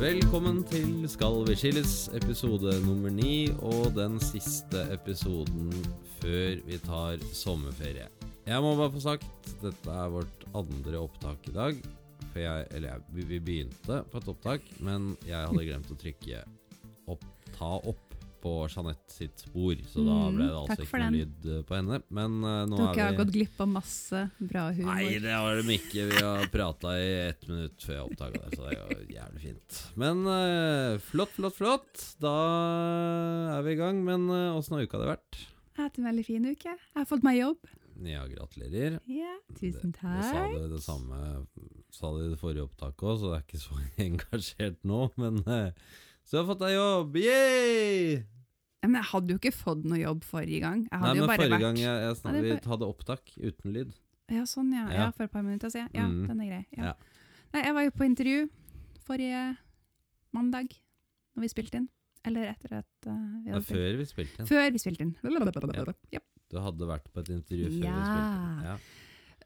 Velkommen til Skal vi skilles, episode nummer ni, og den siste episoden før vi tar sommerferie. Jeg må bare få sagt, dette er vårt andre opptak i dag. For jeg, eller jeg, vi- begynte på et opptak, men jeg hadde glemt å trykke opp, ta opp på Jeanette sitt spor, så da Mm, ble det altså ikke noe lyd eh, på henne. Men uh, nå Dere har er vi gått glipp av masse bra humor. Nei, det har de ikke. Vi har prata i ett minutt før jeg oppdaga det, så det er jo jævlig fint. Men uh, flott, flott, flott. Da er vi i gang. Men åssen har uka det vært? Jeg har hatt en veldig fin uke. Jeg har fått meg jobb. Ja, gratulerer. Ja, tusen Det, det sa takk. du det samme Sa du i det forrige opptaket òg, så det er ikke så engasjert nå. Men eh, så du har fått deg jobb! Yay! Men jeg hadde jo ikke fått noe jobb forrige gang. Jeg Nei, men jo bare forrige vært gang jeg, jeg snak, Nei, det vi hadde opptak uten lyd. Ja, sånn, ja. Ja. ja. For et par minutter siden. Ja, Mm. den er grei. Ja. Nei, jeg var jo på intervju forrige mandag, når vi spilte inn. Eller etter at uh, vi hadde er før vi spilte inn. Før vi spilte inn. Ja. Du hadde vært på et intervju før vi spilte inn. Ja,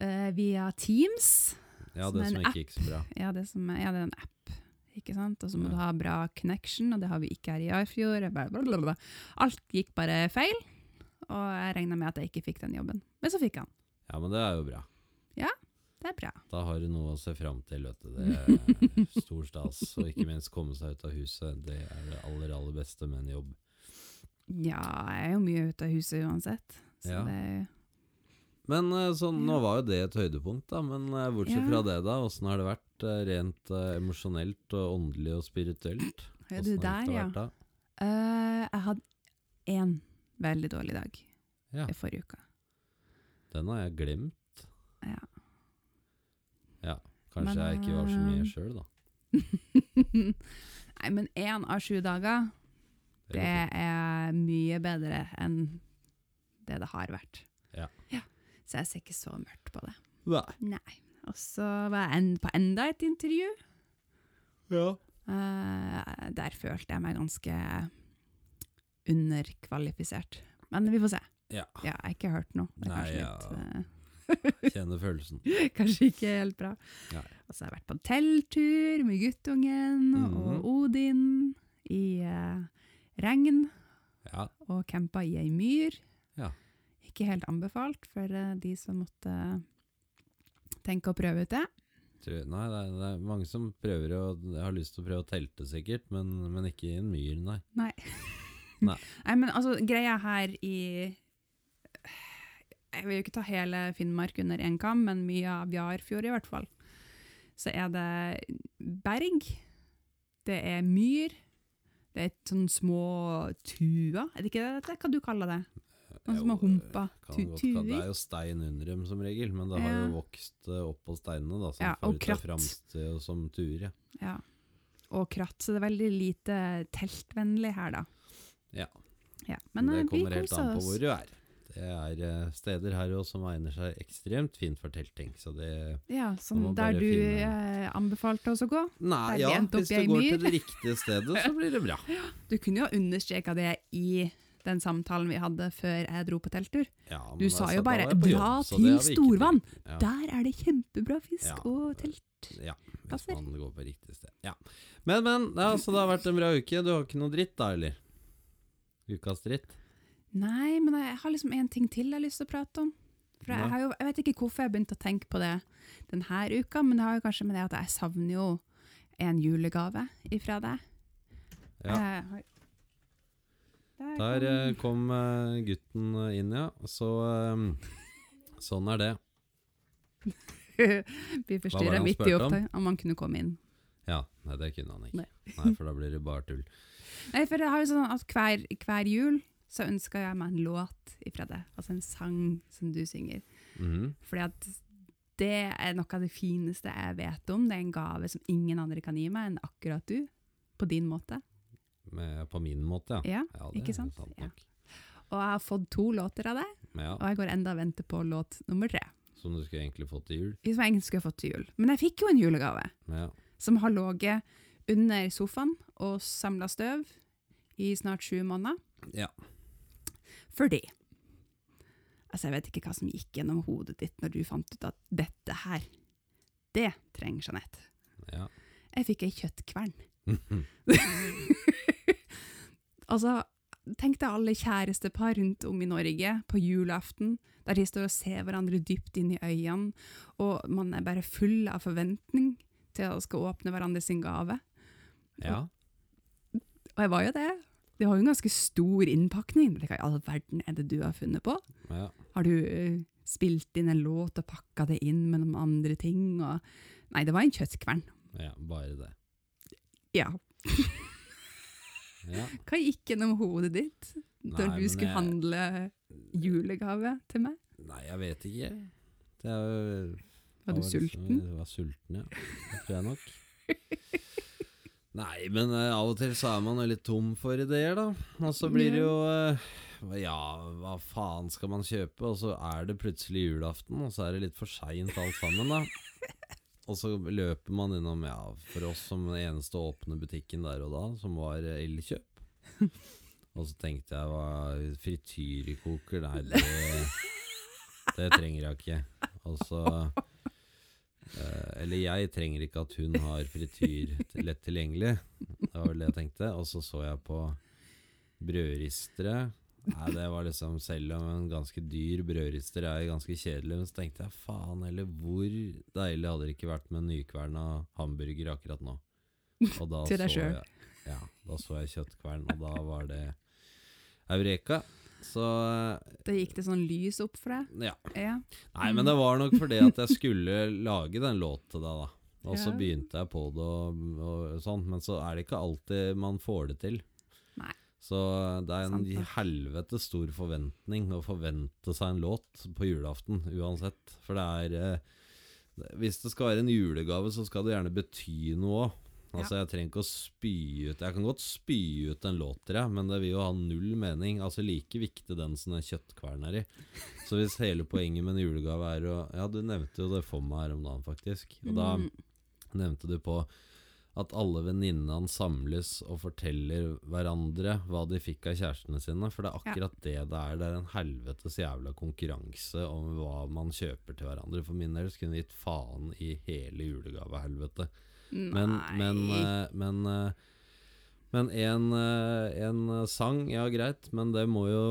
Eh, via Teams. ja det som, som ikke gikk så bra. Ja, det, som, ja, det er en app. Ikke sant? Og så må du ha bra connection, og det har vi ikke her i Arfjord. Blablabla. Alt gikk bare feil, og jeg regna med at jeg ikke fikk den jobben. Men så fikk jeg den. Ja, men det er jo bra. Ja, Det er bra. Da har du noe å se fram til, vet du. Det er stor stas. Og ikke minst komme seg ut av huset. Det er det aller, aller beste med en jobb. Ja, jeg er jo mye ute av huset uansett. Så Ja. det Men så, sånn, nå var jo det et høydepunkt, da. Men eh, bortsett fra det, da. Åssen har det vært eh, rent uh, emosjonelt og åndelig og spirituelt? Ja, du har der, ja. Eh, Jeg hadde én veldig dårlig dag Ja. i forrige uke. Den har jeg glemt. Ja. Ja. Kanskje Men, jeg ikke var så mye eh, sjøl, da. Nei, men én av sju dager, Det det er mye bedre enn det det har vært. Ja. Ja. Så jeg ser ikke så mørkt på det. Nei. Nei. Og så var jeg en, på enda et intervju. Ja. Uh, der følte jeg meg ganske underkvalifisert. Men vi får se. Ja. Ja, jeg har ikke hørt noe. Det er Nei, kanskje litt, Uh, Kjenner følelsen. kanskje ikke helt bra. Nei. Og så har jeg vært på telttur med guttungen Mhm. og Odin i eh, regn Ja. og campa i ei myr. Ja. Ikke helt anbefalt for eh, de som måtte tenke å prøve ut det. Nei, det er, det er mange som prøver å har lyst til å prøve å telte, sikkert, men, men ikke i en myr, nei. Nei. Nei. Nei, men altså, greia her i Jeg vil jo ikke ta hele Finnmark under én kam, men mye av Jarfjord i hvert fall. Så er det berg, det er myr, det er sånn små tuer, er det ikke det? Hva du kaller det? Noen som har humpa kan tu godt ka- Det er jo stein under dem som regel, men det har Ja. jo vokst eh, opp på steinene, da, som Ja, og kratt. som tuer. Ja. Og kratt, så det er veldig lite teltvennlig her, da. Ja. Ja. Men det eh, kommer helt an på hvor du er. Det er eh, steder her også som egner seg ekstremt fint for telting, så det Ja, som der du finne- anbefalte oss å gå. Nei, ja, hvis du går til det riktige stedet, så blir det bra. Du kunne jo understreka det i den samtalen vi hadde før jeg dro på telttur. Ja, Du sa altså, jo bare 'dra til Storvann'. Ja. Der er det kjempebra fisk og telt. Ja, hvis man går på riktig sted. Ja. Men, men, ja, så det har vært en bra uke. Du har ikke noe dritt da, eller? Ukas dritt? Nei, men jeg har liksom en ting til jeg har lyst til å prate om. For jeg, har jo, jeg vet ikke hvorfor jeg begynte å tenke på det denne uka, men det har jo kanskje med det at jeg savner jo en julegave ifra deg. Ja. Eh, oi. Der kom- eh, eh, gutten eh, inn, ja. Så sånn er det. Vi Hva forstyrra midt i opptak, om han kunne komme inn. Ja, nei, det kunne han ikke. Nei. Nei, For da blir det bare tull. Nei, for det har jo sånn at hver, hver jul så ønsker jeg meg en låt ifra det. Altså en sang som du synger. Mm. Fordi at det er noe av det fineste jeg vet om. Det er en gave som ingen andre kan gi meg enn akkurat du. På din måte. Med, på min måte, ja. Ja, det ikke sant? sant Ja. Og jeg har fått to låter av deg, ja, og jeg går enda og venter på låt nummer tre. Som du skulle egentlig fått til jul. Som jeg egentlig skulle fått til jul. Men jeg fikk jo en julegave ja. som har ligget under sofaen og samla støv i snart sju måneder. ja. Fordi Altså, jeg vet ikke hva som gikk gjennom hodet ditt når du fant ut at dette her, det trenger Jeanette. ja. Jeg fikk ei kjøttkvern. altså, tenk deg alle kjærestepar rundt om i Norge på julaften, der de står og ser hverandre dypt inn i øynene, og man er bare full av forventning til å skal åpne hverandre sin gave. ja. Og jeg var jo det. Det var jo en ganske stor innpakning. Hva i all verden er det du har funnet på? ja. Har du uh, spilt inn en låt og pakka det inn med noen andre ting? Og... Nei, det var en kjøttkvern. Ja, bare det. Ja. Ja. Hva gikk gjennom hodet ditt da Nei, du skulle jeg- handle julegave til meg? Nei, jeg vet ikke. Det er Var du var sulten? Jeg var sulten, ja. Det tror jeg nok. Nei, men uh, av og til så er man jo litt tom for ideer, da. Og så blir det jo uh, Ja, hva faen skal man kjøpe? Og så er det plutselig julaften, og så er det litt for seint alt sammen, da. Og så løper man innom, ja, for oss som den eneste åpne butikken der og da, som var eh, Elkjøp. Og så tenkte jeg hva Frityrkoker, nei, det, det trenger jeg ikke. Og så eh, Eller jeg trenger ikke at hun har frityr lett tilgjengelig. Det var vel det jeg tenkte. Og så så jeg på brødristere. Nei, det var liksom Selv om en ganske dyr brødrister er ganske kjedelig, men så tenkte jeg faen heller, hvor deilig hadde det ikke vært med en nykverna hamburger akkurat nå? Og da Til deg sjøl? Ja, da så jeg kjøttkvern, og da var det Eureka. Så Da gikk det sånn lys opp for deg? ja. Ja. Nei, men det var nok fordi at jeg skulle lage den låten til deg, da. Og så begynte jeg på det og, og sånn, men så er det ikke alltid man får det til. Så det er en helvete stor forventning å forvente seg en låt på julaften, uansett. For det er eh, Hvis det skal være en julegave, så skal det gjerne bety noe òg. Altså, jeg trenger ikke å spy ut Jeg kan godt spy ut en låt til deg, men det vil jo ha null mening. Altså Like viktig den som den kjøttkvernen er i. Så hvis hele poenget med en julegave er å Ja, du nevnte jo det for meg her om dagen, faktisk. Og da Mm. nevnte du på at alle venninnene samles og forteller hverandre hva de fikk av kjærestene sine. For det er akkurat det det er. Det er en helvetes jævla konkurranse om hva man kjøper til hverandre. For min del kunne gitt faen i hele julegavehelvete. Men, men, eh, men, eh, men en, eh, en sang, ja greit, men det må jo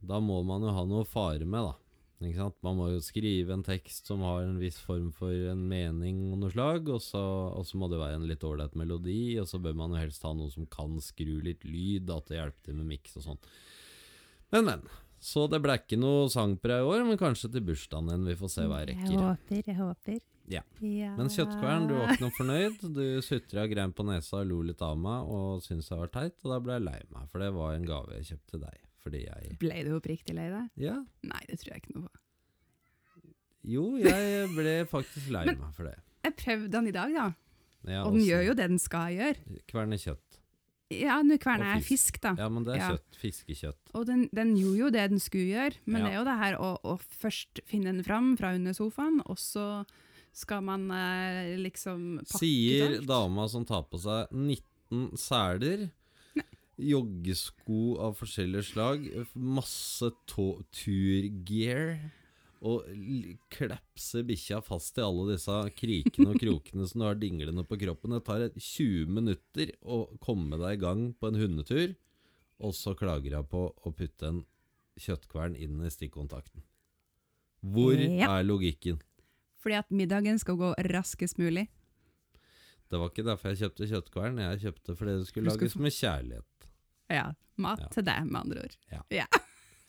Da må man jo ha noe å fare med, da. Man må jo skrive en tekst som har en viss form for en mening og noe slag, og så, og så må det være en litt ålreit melodi, og så bør man jo helst ha noe som kan skru litt lyd, at det hjelper til med miks og sånn. Men, men. Så det ble ikke noe sang på deg i år, men kanskje til bursdagen din. Vi får se hva jeg rekker. Jeg håper, jeg håper. Ja. Ja. Men kjøttkvern, du var ikke noe fornøyd. Du sutra grein på nesa og lo litt av meg og syntes jeg var teit, og da ble jeg lei meg, for det var en gave jeg kjøpte til deg. Fordi jeg Ble du oppriktig lei deg? Ja. Nei, det tror jeg ikke noe på. Jo, jeg ble faktisk lei meg for det. Jeg prøvde den i dag, da. Ja, og den også gjør jo det den skal gjøre. Kverne kjøtt. Ja, nå kverner jeg fisk, da. Ja, men det er Ja. kjøtt. Fiskekjøtt. Og den, den gjorde jo det den skulle gjøre, men Ja. det er jo det her å, å først finne den fram fra under sofaen, og så skal man eh, liksom pakke. Sier dama som tar på seg 19 seler, joggesko av forskjellige slag, masse turgear, og klepse bikkja fast i alle disse krikene og krokene som du har dinglende på kroppen. Det tar 20 minutter å komme deg i gang på en hundetur, og så klager jeg på å putte en kjøttkvern inn i stikkontakten. Hvor Ja. er logikken? Fordi at middagen skal gå raskest mulig. Det var ikke derfor jeg kjøpte kjøttkvern. Jeg kjøpte fordi det skulle lages med kjærlighet. Ja, mat til deg, med andre ord. Ja.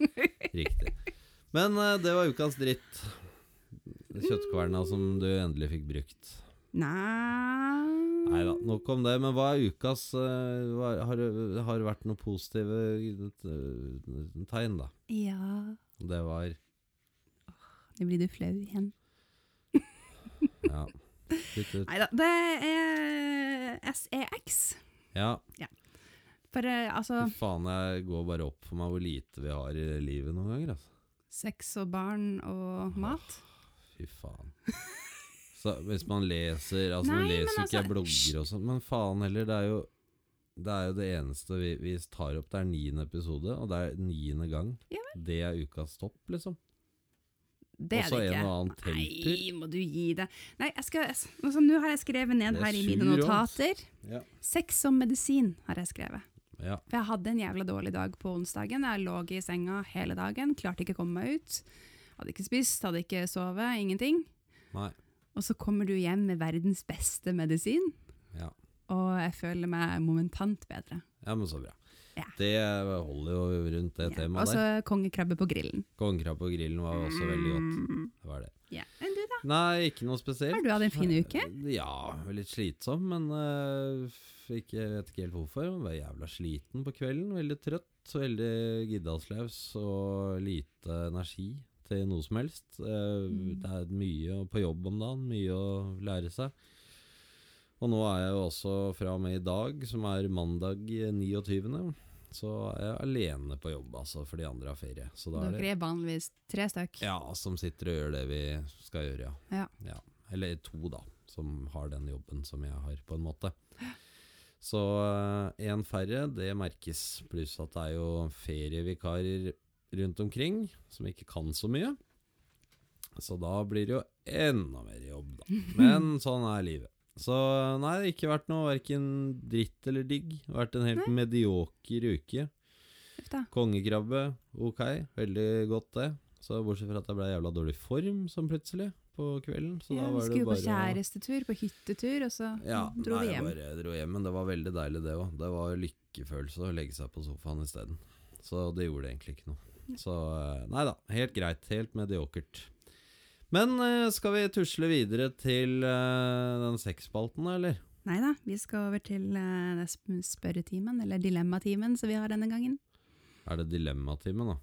Riktig. Men eh, det var ukas dritt. Kjøttkverna som du endelig fikk brukt. Nei Nei da, nok om det. Men hva er ukas eh, hva, har, har det vært noen positive eh, tegn, da? Ja Det var Nå blir du flau igjen. Ja. Nei da, det er SEX. Ja. Ja, For eh, altså fy faen, jeg går bare opp for meg hvor lite vi har i livet noen ganger, altså. Sex og barn og mat. Fy faen. Så hvis man leser Altså, Nei, man leser jo ikke altså, blogger og sånn, men faen heller, det er jo det er jo det eneste vi, vi tar opp. Det er niende episode, og det er niende gang. Ja Det er ukas topp, liksom. Det er det ikke. og annen telttur. Nei, må du gi det. Nei, jeg skal, altså, Nå har jeg skrevet ned er her i mine notater. Ja. Sex som medisin har jeg skrevet. Ja. For jeg hadde en jævla dårlig dag på onsdagen. Jeg lå i senga hele dagen, klarte ikke å komme meg ut. Hadde ikke spist, hadde ikke sovet, ingenting. Nei. Og så kommer du hjem med verdens beste medisin, Ja. og jeg føler meg momentant bedre. ja, men så bra. Ja. Det holder jo rundt det Ja. temaet Og der. så kongekrabbe på grillen. Kongekrabbe på grillen var også veldig godt. Mm. Det var det. Ja. Enn du, da? Nei, ikke noe spesielt. Har du hatt en fin uke? Ja, litt slitsom, men uh, ikke, jeg vet ikke helt hvorfor. Jeg var jævla sliten på kvelden. Veldig trøtt, veldig giddalslaus og lite energi til noe som helst. Eh, Mm. Det er mye på jobb om dagen, mye å lære seg. Og nå er jeg jo også fra og med i dag, som er mandag 29., så er jeg alene på jobb, altså, for de andre har ferie. Så da er det Dere er vanligvis tre stykk. ja, som sitter og gjør det vi skal gjøre, ja. Ja. Eller to, da, som har den jobben som jeg har, på en måte. Så én færre, det merkes. Pluss at det er jo ferievikarer rundt omkring som ikke kan så mye. Så da blir det jo enda mer jobb, da. Men sånn er livet. Så nei, det har ikke vært noe verken dritt eller digg. Det har vært en helt medioker uke. Kongekrabbe, ok. Veldig godt det. Så bortsett fra at jeg ble i jævla dårlig form sånn plutselig på kvelden. Så Ja, da var vi skulle på bare på kjærestetur, på hyttetur, og så ja, dro nei, vi hjem. jeg bare dro hjem. Men det var veldig deilig, det òg. Det var lykkefølelse å legge seg på sofaen isteden. Så det gjorde egentlig ikke noe. Så eh, nei da, helt greit. Helt mediokert. Men eh, skal vi tusle videre til eh, den sexspalten, eller? Nei da, vi skal over til uh, spørretimen, eller dilemmatimen som vi har denne gangen. Er det dilemmatimen, da?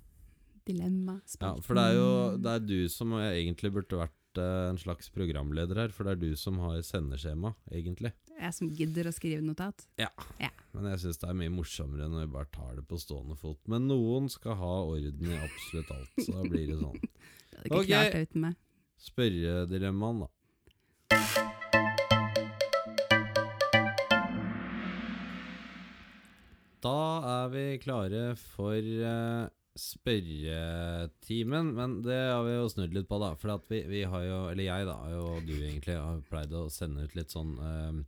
Ja, for det er jo det er du som egentlig burde vært en slags programleder her, for det er du som har sendeskjema, egentlig. Jeg som gidder å skrive notat. Men jeg syns det er mye morsommere når vi bare tar det på stående fot. Men noen skal ha orden i absolutt alt, så da blir det sånn. Det hadde ikke Ok. klart det uten meg. Spørredilemmaen, da. Da er vi klare for eh, spørretimen, men det har vi jo snudd litt på, da. For at vi, vi har jo, eller jeg da, og du egentlig, har pleid å sende ut litt sånn eh,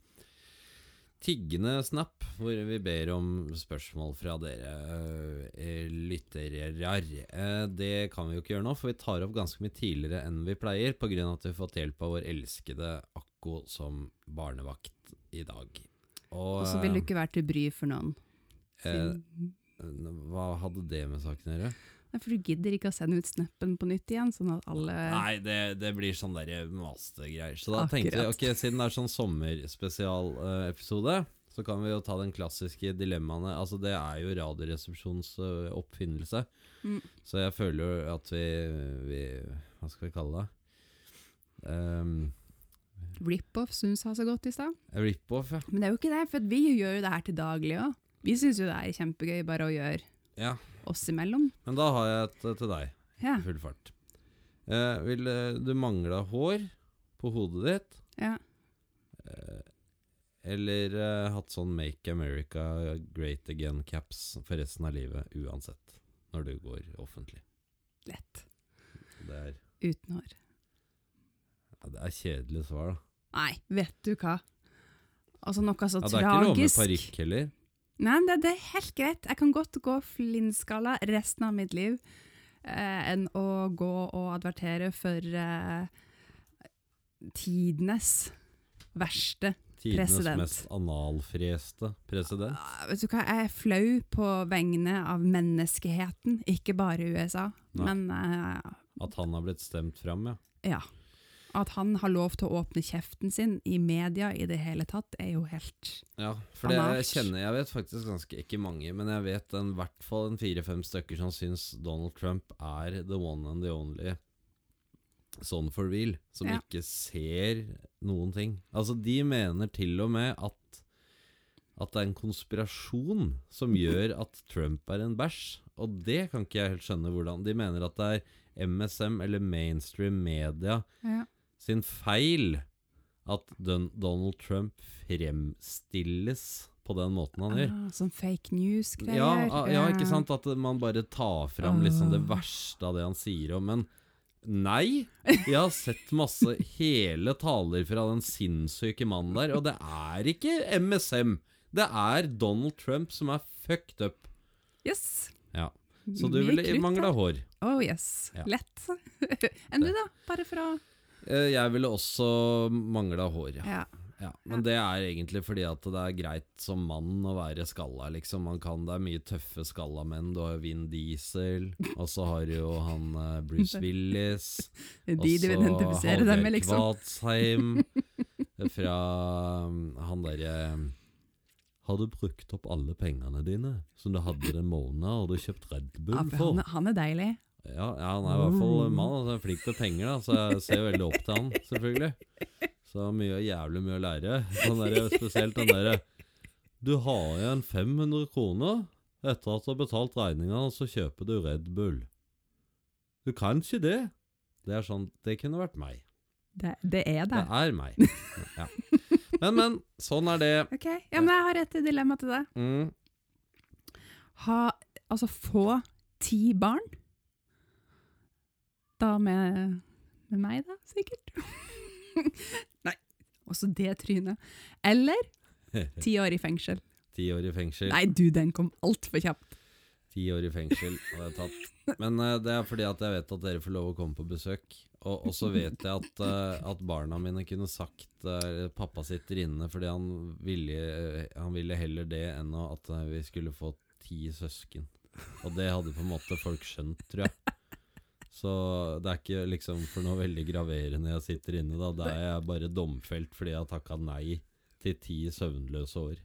tiggende snap, hvor vi ber om spørsmål fra dere uh, lyttere. Eh, det kan vi jo ikke gjøre nå, for vi tar opp ganske mye tidligere enn vi pleier, pga. at vi har fått hjelp av vår elskede Akko som barnevakt i dag. Og, så vil du ikke være til bry for noen. eh, Siden- Hva hadde det med saken å gjøre? For du gidder ikke å sende ut snappen på nytt igjen, sånn at alle Nei, det, det blir sånn der mastergreier. Så da tenkte vi, ok, siden det er sånn sommerspesialepisode, så kan vi jo ta den klassiske dilemmaene. Altså, det er jo Radioresepsjonens eh, oppfinnelse. Mm. Så jeg føler jo at vi, vi Hva skal vi kalle det? Um, Rip-off syns jeg så godt i stad. Rip-off, ja. Men det er jo ikke det, for vi gjør jo det her til daglig òg. Vi syns jo det er kjempegøy bare å gjøre ja. oss imellom. Men da har jeg et eh, til deg. Ja. i Full fart. Eh, vil eh, du mangla hår på hodet ditt? ja. Eh, eller eh, hatt sånn Make America Great Again-caps for resten av livet, uansett, når du går offentlig. Lett. Det er, Uten hår. ja, det er kjedelig svar, da. Nei, vet du hva? Altså noe så Ja, det er ikke lov med tragisk. parykk heller. Nei, men det, det er helt greit. Jeg kan godt gå flintskala resten av mitt liv eh, enn å gå og advertere for eh, tidenes verste. Tidenes President. mest analfreste president. Ah, vet du hva, jeg er flau på vegne av menneskeheten, ikke bare USA. Nei. Men eh, At han har blitt stemt fram, ja. ja. At han har lov til å åpne kjeften sin i media i det hele tatt, er jo helt Ja, for det jeg kjenner Jeg vet faktisk ganske ikke mange, men jeg vet i hvert fall en fire-fem stykker som syns Donald Trump er the one and the only sånn for real, som Ja. ikke ser noen ting. Altså, de mener til og med at at det er en konspirasjon som gjør at Trump er en bæsj. Og det kan ikke jeg helt skjønne hvordan De mener at det er MSM, eller mainstream media, ja. Sin feil at Donald Trump fremstilles på den måten han gjør. ah, Sånn fake news-greier. Ja, ah, ja, ikke sant? At man bare tar fram liksom det verste av det han sier Men Nei. Jeg har sett masse hele taler fra den sinnssyke mannen der, og det er ikke MSM. Det er Donald Trump som er fucked up. Yes. Ja. Så du ville mangla hår. Oh yes. Ja. Lett. Enn du, da? Bare for å Jeg ville også mangla hår, ja. Ja. ja. Men det er egentlig fordi at det er greit som mann å være skalla, liksom. Man kan, det er mye tøffe skalla menn. Du har jo Vin Diesel, og så har du jo han eh, Bruce Willis. De du identifiserer deg med, liksom. Kvatsheim Fra um, han derre Har du brukt opp alle pengene dine som du hadde den måneden, og du kjøpt Red Bull Ja, for for? han, han er deilig. Ja, ja, han er i hvert fall mann. Altså, flink til penger, da, så jeg ser veldig opp til han, selvfølgelig. Så mye jævlig mye å lære. Han der, spesielt den derre Du har igjen 500 kroner etter at du har betalt regninga, så kjøper du Red Bull. Du kan ikke det. Det er sånn Det kunne vært meg. Det, det er det. Det er meg. Ja. Men, men. Sånn er det. Ok, ja, men jeg har et dilemma til deg. Mm. Ha, altså få ti barn. Da med, med meg, da, sikkert. Nei, også det trynet. Eller ti år i fengsel. Ti år i fengsel. Nei, du, den kom altfor kjapt. Ti år i fengsel hadde jeg tatt. Men uh, det er fordi at jeg vet at dere får lov å komme på besøk. Og, og så vet jeg at, uh, at barna mine kunne sagt uh, pappa sitter inne fordi han ville, han ville heller det enn at vi skulle få ti søsken. Og det hadde på en måte folk skjønt, tror jeg. Så det er ikke liksom for noe veldig graverende jeg sitter inne, da. Da er jeg bare domfelt fordi jeg har takka nei til ti søvnløse år.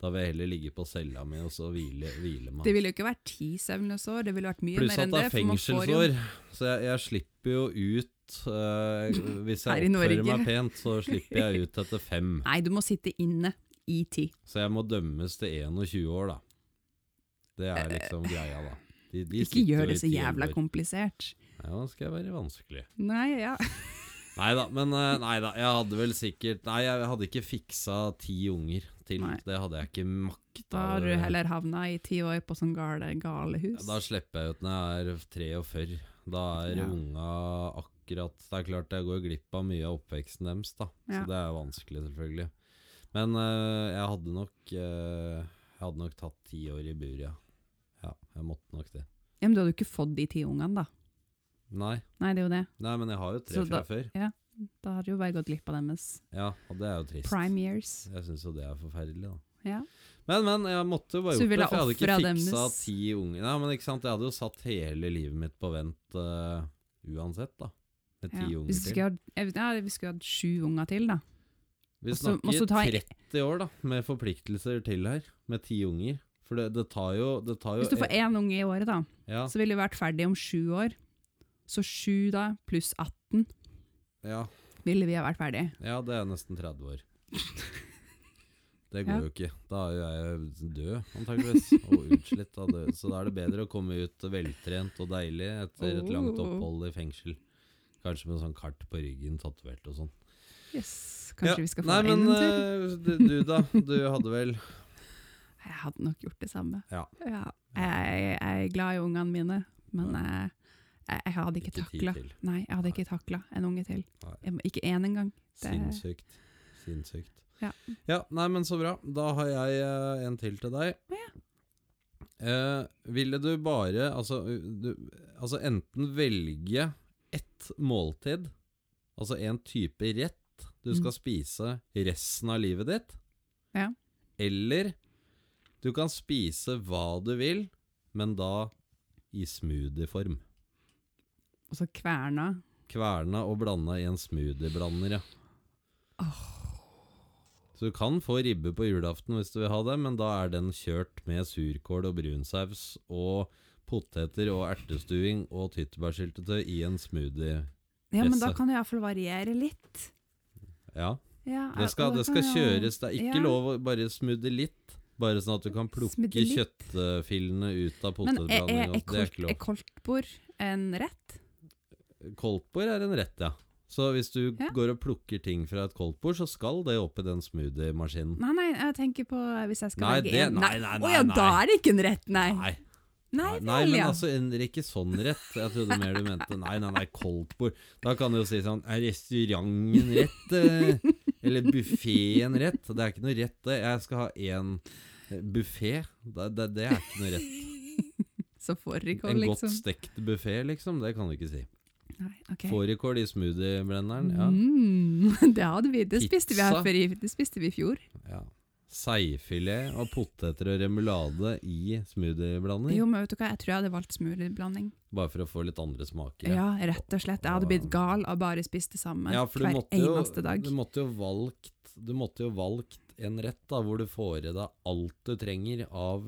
Da vil jeg heller ligge på cella mi og så hvile, hvile meg. Det ville jo ikke vært ti søvnløse år, det ville vært mye Pluss mer enn det Pluss at det. er fengselsår, jo- så jeg, jeg slipper jo ut uh, Hvis jeg oppfører meg pent, så slipper jeg ut etter fem. Nei, du må sitte inne i ti. Så jeg må dømmes til 21 år, da. Det er liksom greia, da. De, de Ikke gjør det så jævla komplisert. Ja, da skal jeg være vanskelig. Nei, ja. Nei da, men eh, nei da, jeg hadde vel sikkert Nei, jeg hadde ikke fiksa ti unger til. Nei. Det hadde jeg ikke makta. Da har du heller havna i ti år på sånn gale, gale hus. Da slipper jeg ut når jeg er 43. Da er Ja. unga akkurat Det er klart jeg går glipp av mye av oppveksten deres, da. Ja. Så det er vanskelig, selvfølgelig. Men øh, jeg hadde nok øh, Jeg hadde nok tatt ti år i bur, ja. Ja, jeg måtte nok det. Ja, men du hadde jo ikke fått de ti ungene, da. Nei, Nei, det er jo det. nei men jeg har jo tre Så fra da- før. Da har du jo bare gått glipp av deres Ja, og det er jo trist. prime years. Jeg syns jo det er forferdelig, da. Ja. Men, men, jeg måtte jo bare Så du gjort det, ville for jeg hadde ikke offret fiksa deres- ti unger. Nei, men ikke sant, jeg hadde jo satt hele livet mitt på vent øh, uansett, da. Med ti Ja. unger Hvis vi til. skulle hatt, jeg vet- ja, vi skulle hatt sju unger til, da. Vi Også- snakker ta- 30 år da, med forpliktelser til her, med ti unger. For det, det tar jo, det tar jo Hvis du får én unge i året, da, ja, så ville du vært ferdig om sju år. Så 7 da, pluss 18, ja, ville vi ha vært ferdig. ja, det er nesten 30 år. Det går Ja. jo ikke. Da er jo jeg død, antakeligvis. Og utslitt. av det. Så da er det bedre å komme ut veltrent og deilig etter et langt Oh. opphold i fengsel. Kanskje med sånn kart på ryggen, tatovert og sånn. Yes, Kanskje Ja, vi skal få Nei, en men til? eh, du, du da? Du hadde vel Jeg hadde nok gjort det samme. Ja. Jeg, jeg er glad i ungene mine, men jeg, jeg, jeg hadde ikke Ikke takla. Nei, jeg hadde ikke takla en unge til. Jeg, ikke én engang. Det- Sinnssykt. Sinnssykt. Ja. nei, men så bra. Da har jeg eh, en til til deg. Eh, ville du bare altså, du, altså enten velge ett måltid, altså en type rett du skal spise resten av livet ditt, Mm. Ja. eller du kan spise hva du vil, men da i smoothieform. Og så kverna. Kverna og blanda i en smoothieblander, ja. Så du kan få ribbe på julaften hvis du vil ha det, men da er den kjørt med surkål og brunsaus og poteter og ertestuing og tyttebærsyltetøy i en smoothie. Ja, men da kan du iallfall variere litt. Ja, Ja, det skal, det skal kjøres. Det er ikke ja. lov å bare smoothie litt. Bare sånn at du kan plukke kjøttfillene ut av Men er, er, er, er koldtbord en rett? Koldtbord er en rett, ja. Så hvis du Ja. går og plukker ting fra et koldtbord, så skal det opp i den smoothie-maskinen. Nei, nei, jeg tenker på hvis jeg skal Nei, velge det- en. nei, nei, Å nei, ja, nei. da er det ikke en rett, nei. Nei. Nei, Nei, men vel, ja. altså, en, ikke sånn rett. Jeg trodde mer du mente Nei, nei, nei, koldtbord. Da kan du jo si sånn Er restauranten rett? eh, Eller buffeen rett? Det er ikke noe rett, det. Jeg skal ha én buffé. Det, det, det er ikke noe rett. Så fårikål, En liksom. godt stekt buffé, liksom. Det kan du ikke si. Nei, ok. Fårikål i smoothieblenderen, ja. Mm, det hadde vi. Det spiste vi i, det spiste vi i fjor. ja. Seifilet og poteter og remulade i smoothieblanding? Jo, men vet du hva, jeg tror jeg hadde valgt smoothieblanding. Bare for å få litt andre smaker. Ja, rett og slett. Jeg hadde blitt gal av bare spist det samme Ja, hver jo, eneste dag. du måtte jo valgt Du måtte jo valgt en rett da hvor du får i deg alt du trenger av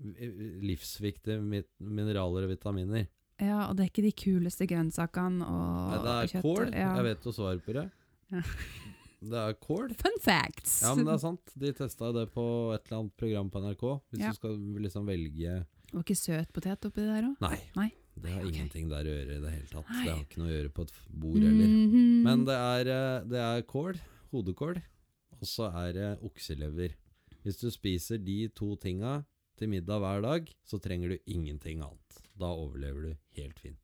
livsviktige mineraler og vitaminer. Ja, og det er ikke de kuleste grønnsakene og Nei, det er kjøtt. kål. Ja. Jeg vet jo svaret på det. Ja. Det er kål. Fun facts! Ja, men det er sant. De testa det på et eller annet program på NRK. Hvis Ja. du skal liksom velge Og ikke søtpotet oppi der òg? Nei. Nei. Det har Ok. ingenting der å gjøre i det hele tatt. Nei. Det har ikke noe å gjøre på et bord heller. Mhm. Men det er, eh, det er kål, hodekål, og så er det okselever. Hvis du spiser de to tinga til middag hver dag, så trenger du ingenting annet. Da overlever du helt fint.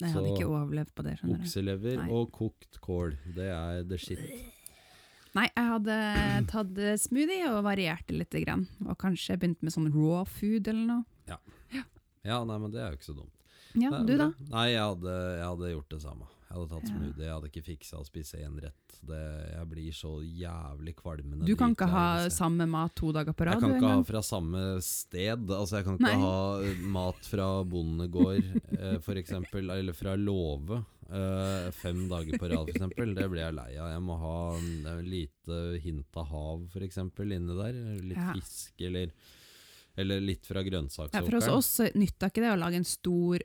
Nei, jeg hadde så- ikke overlevd på det. skjønner du. Okselever og kokt kål, det er the shit. Nei, jeg hadde tatt smoothie og variert det litt. Grann. Og kanskje begynt med sånn raw food eller noe. Ja, nei, men det er jo ikke så dumt. Ja, Nei, du da? Nei, jeg hadde, jeg hadde gjort det samme. Jeg hadde tatt smoothie, jeg hadde ikke fiksa å spise én rett. Det, jeg blir så jævlig kvalmende. Du kan ikke ha samme mat to dager på Jeg kan ikke ha fra samme sted. Altså Jeg kan ikke Nei. ha eh, mat fra bondegård, eh, eksempel, eller fra låve. eh, fem dager på rad, eksempel. Det blir jeg lei av. Jeg må ha et lite hint av hav, for eksempel, inni der. Litt Ja. fisk, eller, eller litt fra Ja, for hos oss nytta ikke det å lage en stor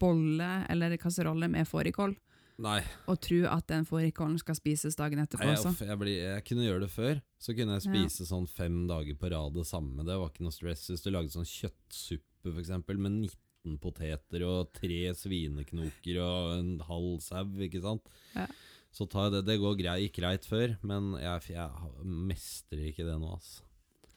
bolle eller kasserolle med fårikål, Nei, og tro at den fårikålen skal spises dagen etterpå Nei, også. jeg, jeg, jeg kunne gjøre det før. Så kunne jeg Ja. spise sånn fem dager på rad det samme. Det var ikke noe stress. Hvis du lagde sånn kjøttsuppe for eksempel, med 19 poteter og tre svineknoker og en halv sau, ikke sant. Ja. Så det. Det går greit, greit før, men jeg, jeg mestrer ikke det nå, altså.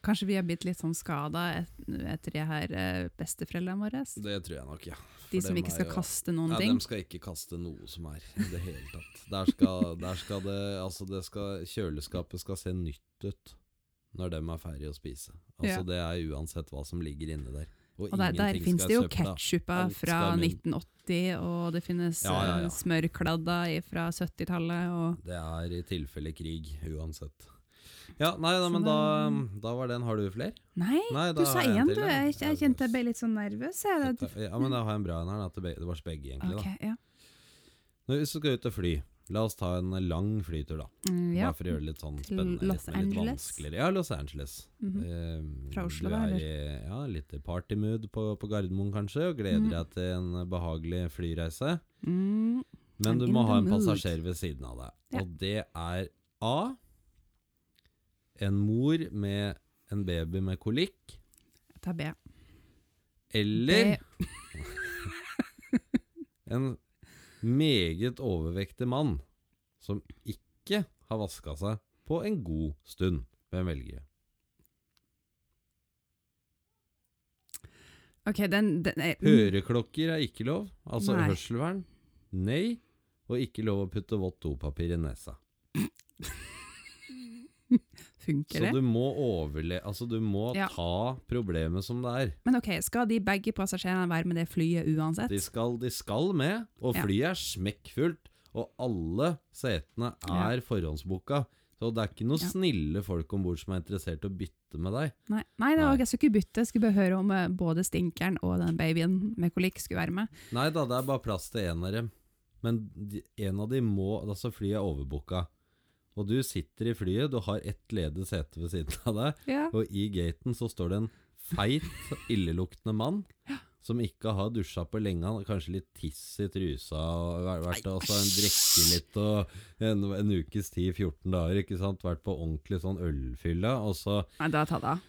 Kanskje vi har blitt litt sånn skada etter de her eh, besteforeldrene våre? Det tror jeg nok, ja. De som ikke skal jo- kaste noen Ja, ting? De skal ikke kaste noe som er i det hele tatt. Der skal, der skal det Altså, det skal Kjøleskapet skal se nytt ut når de er ferdig å spise. Altså, Ja. det er uansett hva som ligger inni der. Og der, der ingenting finnes det jo ketsjupa fra skal i munnen. 1980, og det finnes Ja, ja, ja. smørkladda fra 70-tallet, Det er i tilfelle krig, uansett. Ja, nei, da, men da, da- var den. Har du flere? Nei, Nei, du sa én, du. Jeg, jeg kjente jeg ble litt sånn nervøs. Jeg. da. ja, men da har jeg en bra en her. Det var til begge, egentlig. Ok, da ja. Nå, Hvis du skal ut og fly, la oss ta en lang flytur, da. Mm, ja. Bare for å gjøre det litt sånn spennende. Los litt, litt Angeles? vanskeligere. Ja, Los Angeles. Mm -hmm. Fra Oslo, du da, er eller? i ja, litt partymood på, på Gardermoen kanskje, og gleder mm. deg til en behagelig flyreise. Mm, Men du må ha en passasjer ved siden av deg. Og det er A. En mor med en baby med kolikk. jeg tar B. Eller en meget overvektig mann som ikke har vaska seg på en god stund. Hvem velger du? Ok, den, den er, Høreklokker er ikke lov, altså Nei. hørselvern. Nei. Og ikke lov å putte vått dopapir i nesa. Funker Så du må overle... Altså, du må Ja. ta problemet som det er. Men ok, skal de begge passasjerene være med det flyet uansett? De skal, de skal med, og Ja. flyet er smekkfullt. Og alle setene er forhåndsboka. Så det er ikke noen Ja. snille folk om bord som er interessert i å bytte med deg. Nei, nei, det var, Nei. jeg skulle ikke bytte, jeg skulle bare høre om eh, både stinkeren og den babyen med kolikk skulle være med. Nei da, det er bare plass til én av dem. Men en av dem må Altså, flyet er overbooka. Og du sitter i flyet, du har ett ledig sete ved siden av deg, Ja. og i gaten så står det en feit, illeluktende mann som ikke har dusja på lenge. Han har kanskje litt tiss i trusa og vært, vært og så en drikke litt og en, en ukes tid, 14 dager, ikke sant. Vært på ordentlig sånn ølfylle, og så Nei, det av.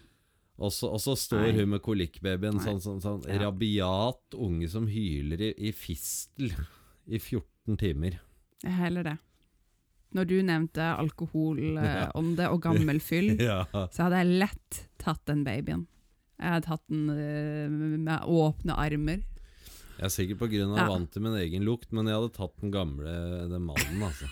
og så, og så står Nei. hun med kolikkbabyen, sånn, sånn, sånn Ja. rabiat unge som hyler i, i fistel i 14 timer. Heller det. Når du nevnte alkoholånde og gammel fyll, Ja. så hadde jeg lett tatt den babyen. Jeg hadde tatt den eh, med åpne armer. Jeg er sikkert på grunn av Ja. vant til min egen lukt, men jeg hadde tatt den gamle den mannen, altså.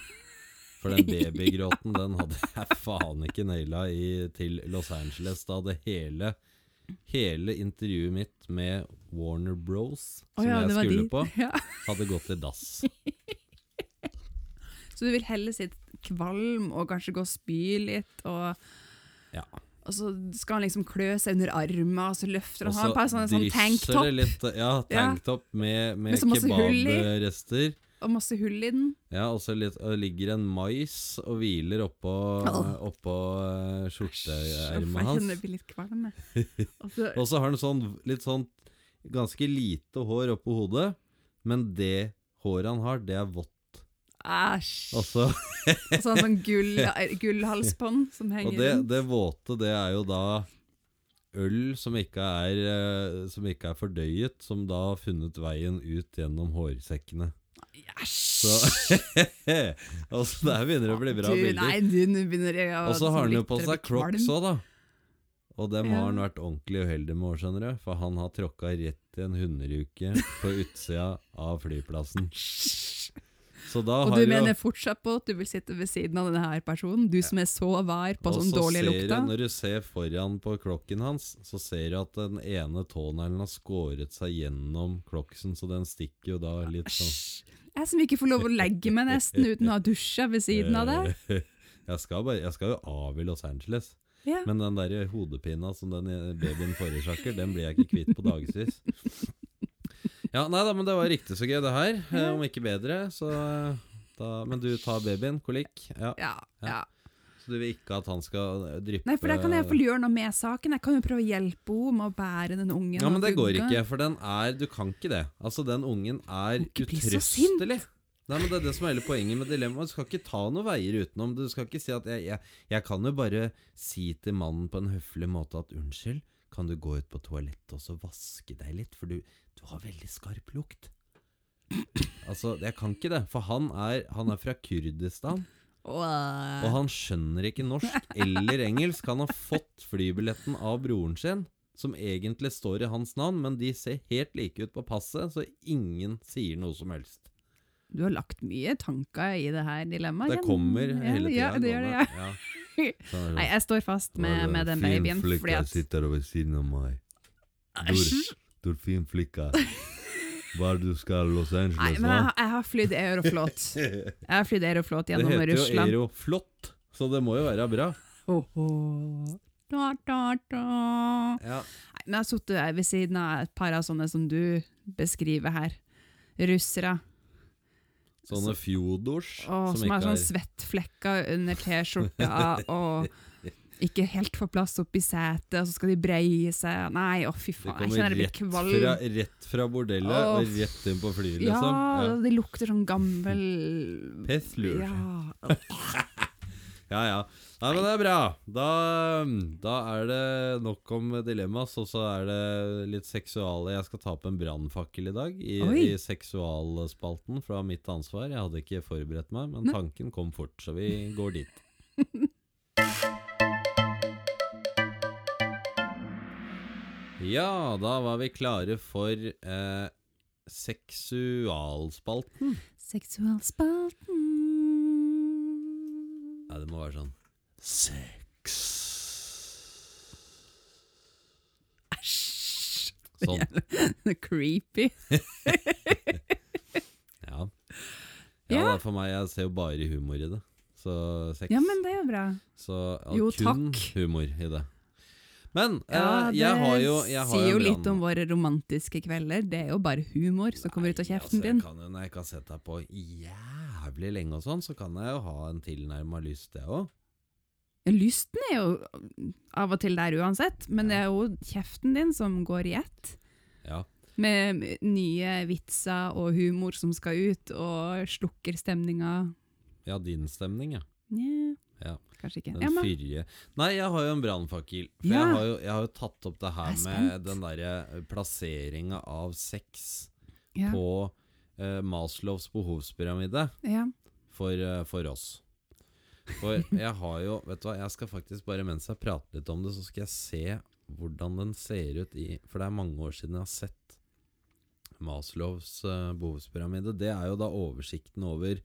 For den babygråten, den hadde jeg faen ikke naila i, til Los Angeles. Da hadde hele, hele intervjuet mitt med Warner Bros, som som ja, jeg skulle på, Ja. hadde gått i dass. Så du vil heller sitte kvalm og kanskje gå og spy litt, og, Ja. og så skal han liksom klø seg under armen, og så løfter han på en sånn, sånn tanktopp. litt Ja, Ja. med, med Med kebabrester. og masse hull i den. Ja, og så ligger en mais og hviler oppå, oh. oppå eh, skjorteermet hans. jeg blir litt kvalm. jeg. Og så har han sånn litt sånn ganske lite hår oppå hodet, men det håret han har, det er vått. Æsj. Og så- sånn, så sånn gull, gullhalsbånd som henger det, rundt. det våte, det er jo da øl som ikke er eh, Som ikke er fordøyet, som da har funnet veien ut gjennom hårsekkene. Æsj! så der begynner det å bli bra Du, bilder. nei, du, nå begynner jeg å Og så har han jo på seg crocs òg, da. Og dem har han vært ordentlig uheldig med, skjønner du. For han har tråkka rett i en hunderuke på utsida av flyplassen. Og du jo mener fortsatt på at du vil sitte ved siden av denne her personen? Du som er så var på Og sånn så dårlige lukta? Du, når du ser foran på klokken hans, så ser du at den ene tåneglen har skåret seg gjennom kloksen, så den stikker jo da litt sånn. Jeg som ikke får lov å legge meg nesten uten å ha dusja ved siden av deg. Jeg skal, bare, jeg skal jo av i Los Angeles, Ja. men den der hodepina som den babyen forårsaker, den blir jeg ikke kvitt på dagevis. Ja, nei da, men det var riktig så gøy det her, eh, om ikke bedre, så eh, da, Men du tar babyen, kolikk, ja. Ja, ja. Så du vil ikke at han skal eh, dryppe Nei, for jeg kan jeg hvert gjøre noe med saken. Jeg kan jo prøve å hjelpe henne med å bære den ungen. Ja, men det går ikke, for den er Du kan ikke det. Altså, den ungen er utrøstelig. Nei, men Det er det som er hele poenget med dilemmaet. Du skal ikke ta noen veier utenom. Du skal ikke si at jeg, jeg, jeg kan jo bare si til mannen på en høflig måte at unnskyld, kan du gå ut på toalettet og så vaske deg litt, for du, du har veldig skarp lukt. Altså, jeg kan ikke det, for han er, han er fra Kurdistan, og han skjønner ikke norsk eller engelsk. Han har fått flybilletten av broren sin, som egentlig står i hans navn, men de ser helt like ut på passet, så ingen sier noe som helst. Du har lagt mye tanker i det her dilemmaet. Det kommer hele tida. Ja, det gjør det, ja. Ja. Så det Nei, jeg står fast med, med den babyen. Fordi at sitter ved siden av meg. Æsj. Du fin flikka. Hva du skal Los Angeles, Nei, men jeg, jeg har flydd Aeroflot. Jeg har flydd Aeroflot Det gjennom heter jo Aeroflot, så det må jo være bra. Oh, oh. Da, da, da. Ja. Nei, men jeg har sittet ved siden av et par av sånne som du beskriver her. Russere. Sånne fjodors Og som, har sånn svettflekker under T-skjorta og ikke helt får plass oppi setet, og så skal de breie seg. Nei, å fy faen, jeg kjenner jeg blir kvalm. fra, rett fra bordellet Åh. og rett inn på flyet, Ja, liksom. det lukter sånn gammel Pestlur. Ja. Ja, ja. Nei, men det er bra. Da, da er det nok om dilemmas, og så er det litt seksuale. Jeg skal ta opp en brannfakkel i dag, i, i seksualspalten fra mitt ansvar. Jeg hadde ikke forberedt meg, men tanken kom fort, så vi går dit. Ja, da var vi klare for eh, seksualspalten. Seksualspalten Nei, det må være sånn Sex. Æsj! Sånn. Creepy. Ja. ja. Ja. det er for meg. Jeg ser jo bare humor i det. Så sex. Ja, men det er jo bra. Så ja, Jo, kun takk. humor i det. Men Ja, eh, jeg har jo jeg har sier jo litt om våre romantiske kvelder. Det er jo bare humor som kommer ut av kjeften altså, din. Kan jo, når jeg ikke har sett deg på jævlig lenge og sånn, så kan jeg jo ha en tilnærma lyst, det òg. Lysten er jo av og til der uansett, men det er jo kjeften din som går i ett. Ja. Med nye vitser og humor som skal ut, og slukker stemninga. ja, din stemning, ja. Nja, ja. kanskje ikke. Den Ja, men, Nei, jeg har jo en brannfakkel. For Ja. jeg, har jo, jeg har jo tatt opp det her er med den derre plasseringa av sex ja, på uh, Maslows behovspyramide. ja. for, uh, for oss. For jeg har jo Vet du hva, jeg skal faktisk bare mens jeg prater litt om det, så skal jeg se hvordan den ser ut i For det er mange år siden jeg har sett Maslows uh, behovspyramide. Det er jo da oversikten over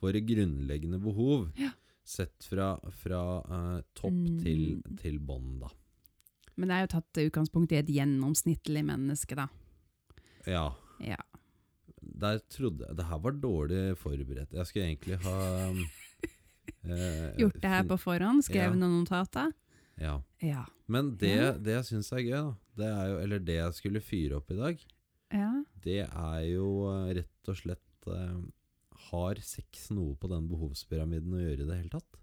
våre grunnleggende behov. Ja. Sett fra, fra uh, topp Mm. til, til bånn, da. Men det er jo tatt utgangspunkt i et gjennomsnittlig menneske, da. Ja. Ja. Der trodde jeg Det her var dårlig forberedt. Jeg skulle egentlig ha eh, Gjort det her på forhånd, skrevet Ja. noen notater. Ja. Ja. Men det, det jeg syns er gøy, det er jo, eller det jeg skulle fyre opp i dag, ja. det er jo eh, rett og slett eh, Har sex noe på den behovspyramiden å gjøre i det hele tatt?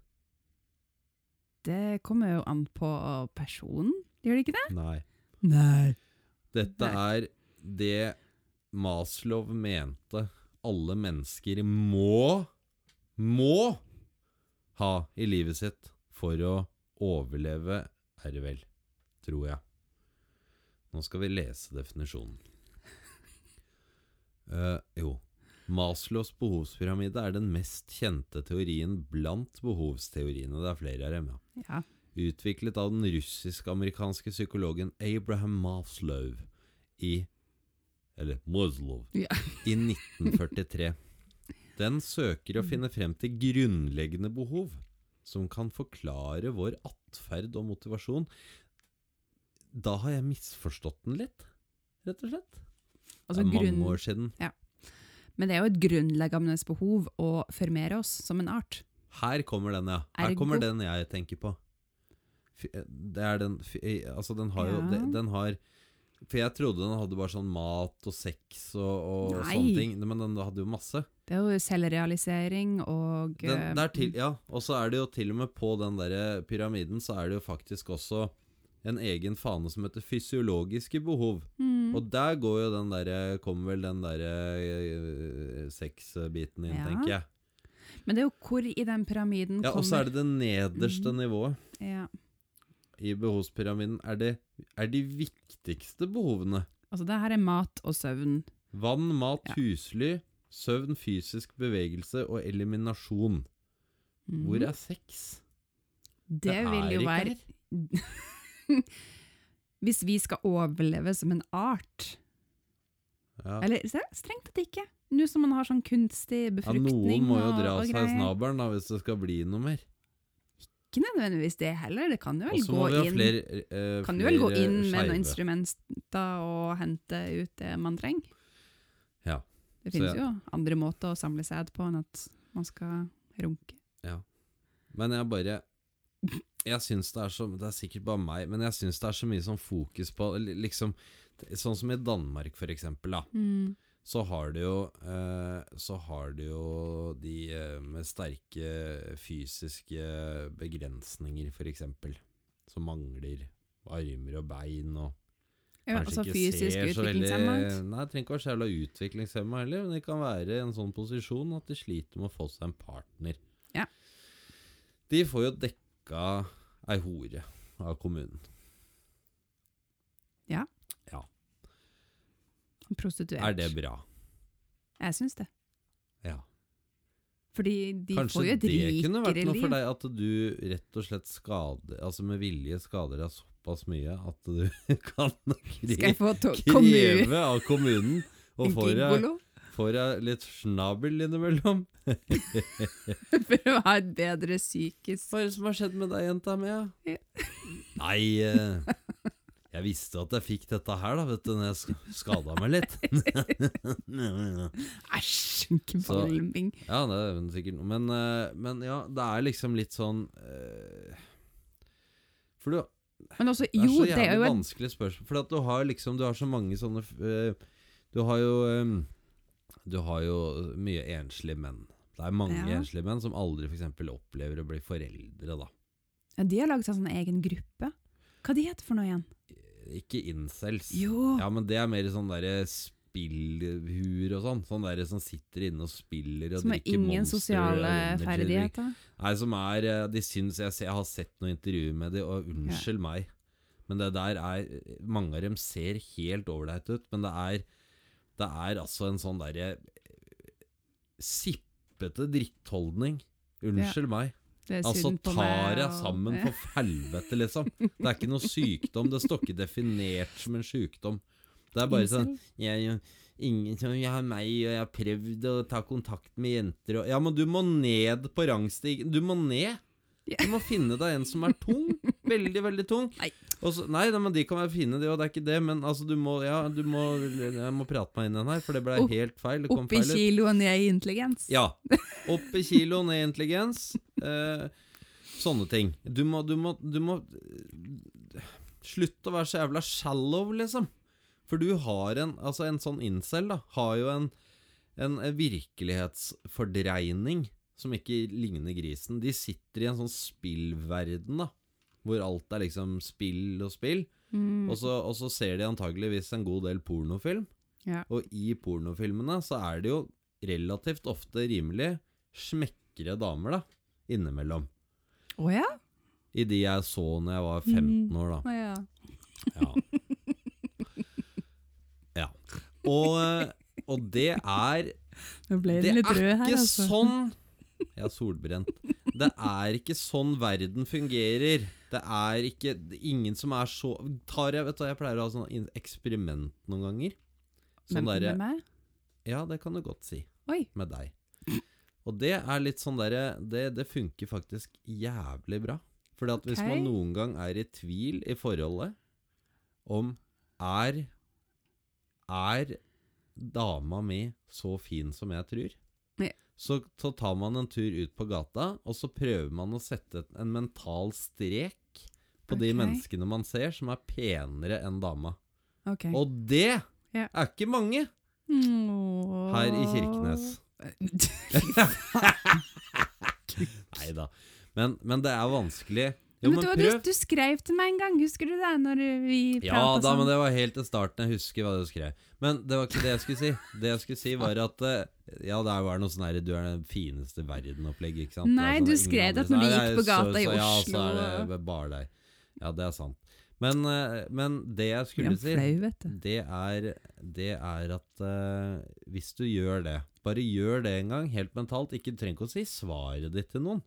Det kommer jo an på personen, gjør det ikke det? Nei. Nei. Dette er det Maslow mente alle mennesker må må ha i livet sitt for å overleve, er det vel, tror jeg. Nå skal vi lese definisjonen. Uh, jo. Maslows behovspyramide er den mest kjente teorien blant behovsteoriene. Det er flere av dem, ja Ja. utviklet av den russisk-amerikanske psykologen Abraham Maslow i Eller Maslow Ja. i 1943. Den søker å finne frem til grunnleggende behov som kan forklare vår atferd og motivasjon. Da har jeg misforstått den litt, rett og slett. Altså, det er mange grunn, år siden. Men det er jo et grunnleggende behov å formere oss som en art. Her kommer den, ja. Her kommer den jeg tenker på. Det er den eh, Altså, den har jo Ja. den, den har For jeg trodde den hadde bare sånn mat og sex og, og sånne ting, men den hadde jo masse. Det er jo selvrealisering og Den, eh, til, ja, Og så er det jo til og med på den der pyramiden så er det jo faktisk også en egen fane som heter fysiologiske behov. mm, Og der går jo den der, Kommer vel den derre sexbiten inn, Ja. tenker jeg. Men det er jo hvor i den pyramiden Ja, Og så er det det nederste mm. nivået. ja. i behovspyramiden er, det, er de viktigste behovene. Altså det her er mat og søvn. Vann, mat, Ja. husly, søvn, fysisk bevegelse og eliminasjon. Mm. Hvor er sex? Det, Det vil jo være Hvis vi skal overleve som en art Ja. Eller se, strengt tatt ikke. Nå som man har sånn kunstig befruktning ja, noen må jo dra og seg snabelen da, hvis det skal bli noe mer. Ikke nødvendigvis det heller. Det kan jo Og vel gå inn flere, eh, Kan jo vel gå inn med noen instrumenter og hente ut det man trenger? Ja. Det Så finnes jo andre måter å samle sæd på enn at man skal runke. Ja. Men jeg bare Jeg syns det er så Det er sikkert bare meg, men jeg syns det er så mye sånn fokus på Liksom Sånn som i Danmark, for eksempel. Da. så har du jo eh, Så har du jo de eh, med sterke fysiske begrensninger, for eksempel. Som mangler armer og bein og Ja, kanskje altså ikke ser så veldig. Nei, trenger ikke være så jævla utviklingshemma heller, men det kan være i en sånn posisjon at de sliter med å få seg en partner. Ja. De får jo dekka ei hore av kommunen. Ja. ja. Prostituert. Er det bra? Jeg syns det. Ja. Fordi de får Kanskje jo et det kunne vært noe for deg at du rett og slett skader Altså med vilje skader deg såpass mye at du kan kreve av kommunen å få deg Gigolo? jeg litt snabel innimellom. For å ha et bedre psykisk Hva er det som har skjedd med deg, jenta mi? Ja. Nei, eh, jeg visste at jeg fikk dette her, da, vet du, når jeg sk- skada meg litt. Æsj, kvalming. ja, det er sikkert noe. Men, eh, men ja, det er liksom litt sånn eh, For du, Men også, Det er jo, så det er jævlig jo vanskelig spørsmål. For at du har liksom Du har så mange sånne Du har jo Du har jo mye enslige menn. Det er mange Ja. enslige menn som aldri for eksempel opplever å bli foreldre, da. ja, De har laget seg en sånn egen gruppe. Hva de heter for noe igjen? Ikke incels. Jo, Ja, men det er mer sånn derre spillhuer og sånn. Sånn derre som sitter inne og spiller og som har drikker ingen Som sosiale ingen sosiale ferdigheter. Nei, som er eh, De syns jeg, jeg har sett noen intervjuer med de, og unnskyld meg, men det der er Mange av dem ser helt ålreit ut, men det er Det er altså en sånn derre eh, sippete drittholdning. Unnskyld meg. Er Altså, tar meg, og- sammen Ja. for helvete, liksom. Det er ikke noe sykdom. Det står ikke definert som en sykdom. Det er bare sånn jeg, jeg, Ingen Jeg har meg, og jeg har prøvd å ta kontakt med jenter og Ja, men du må ned på rangstigen. Du må ned. Du må finne deg en som er tung. Veldig, veldig tung. Nei. Så- nei, nei, men de kan være fine, de òg. Det er ikke det. Men altså, du må Ja, du må Jeg må prate meg inn i den her, for det ble Opp- helt feil. Det kom Opp i kilo og ned i intelligens. Ja. Opp i kilo, og ned i intelligens. Eh, sånne ting. Du må, du må, du må Slutt å være så jævla shallow, liksom. For du har en Altså, en sånn incel, da, har jo en, en virkelighetsfordreining som ikke ligner grisen. De sitter i en sånn spillverden, da. Hvor alt er liksom spill og spill. Mm, Og så, og så ser de antageligvis en god del pornofilm. ja. Og i pornofilmene så er det jo relativt ofte rimelig smekkere damer, da. Innimellom. Å ja? I de jeg så når jeg var 15 år, da. Å ja. Ja. ja. Og, og det er Det det er ikke altså. sånn Jeg er solbrent. Det er ikke sånn verden fungerer. Det er ikke det er Ingen som er så tar jeg, vet du, jeg pleier å ha sånn eksperiment noen ganger. Sånn derre med meg? Ja, det kan du godt si. Oi. med deg. Og det er litt sånn derre det, det funker faktisk jævlig bra. Fordi at hvis man noen gang er i tvil i forholdet om er Er dama mi så fin som jeg tror? Så, så tar man en tur ut på gata, og så prøver man å sette en mental strek på de menneskene man ser som er penere enn dama. Okay. Og det yeah. er ikke mange her i Kirkenes. Nei da. Men, men det er vanskelig. Jo, men men du, du, prøv. du skrev til meg en gang, husker du det? Når vi Ja da, sånn? men det var helt til starten. Jeg husker hva du skrev. Men det var ikke det jeg skulle si. Det jeg skulle si, var at eh, Ja, det var noe sånn her Du er den fineste verden-opplegg, ikke sant? Nei, sånn du skrev det at når du gikk på så- gata i Oslo Ja, så er det bare deg. Ja, det er sant. Men, eh, men det jeg skulle si du. det er, det er at uh, hvis du gjør det Bare gjør det en gang, helt mentalt. Ikke, trenger ikke å si svaret ditt til noen.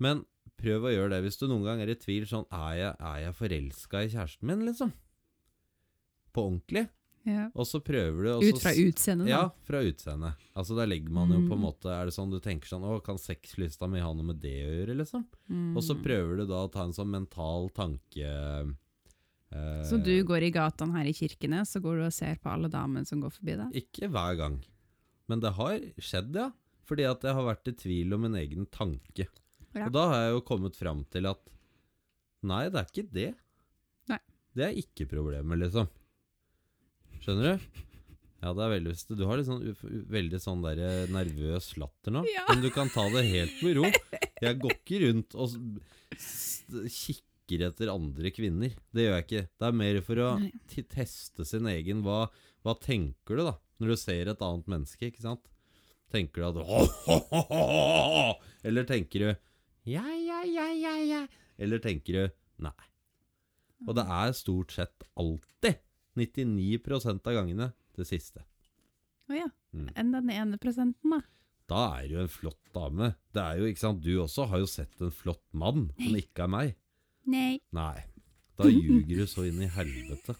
Men prøv å gjøre det hvis du noen gang er i tvil sånn Er jeg, er jeg forelska i kjæresten min, liksom? På ordentlig? Ja. Og så prøver du Ut fra utseendet, da. Ja, fra utseendet. Altså Der legger man jo på en Mm. måte Er det sånn du tenker sånn Å, kan sexlysta mi ha noe med det å gjøre, liksom? Mm. Og så prøver du da å ta en sånn mental tanke eh, Så du går i gatene her i kirkene, så går du og ser på alle damene som går forbi deg? Ikke hver gang. Men det har skjedd, ja. Fordi at jeg har vært i tvil om min egen tanke. Ja. Og da har jeg jo kommet fram til at nei, det er ikke det. Nei. Det er ikke problemet, liksom. Skjønner du? Ja, det er veldig Du har litt sånn, veldig sånn der eh, nervøs latter nå. Ja. Men du kan ta det helt med ro. Jeg går ikke rundt og kikker etter andre kvinner. Det gjør jeg ikke. Det er mer for å teste sin egen hva, hva tenker du da Når du ser et annet menneske, ikke sant? Tenker du at! Eller tenker du Ja, ja, ja, ja, ja. Eller tenker du Nei. Og det er stort sett alltid 99% av gangene det siste. Å ja. Mm. Enn den ene prosenten, da? Da er du en flott dame. Det er jo, ikke sant Du også har jo sett en flott mann Som ikke er meg. Nei. Nei. Da ljuger du så inn i helvete.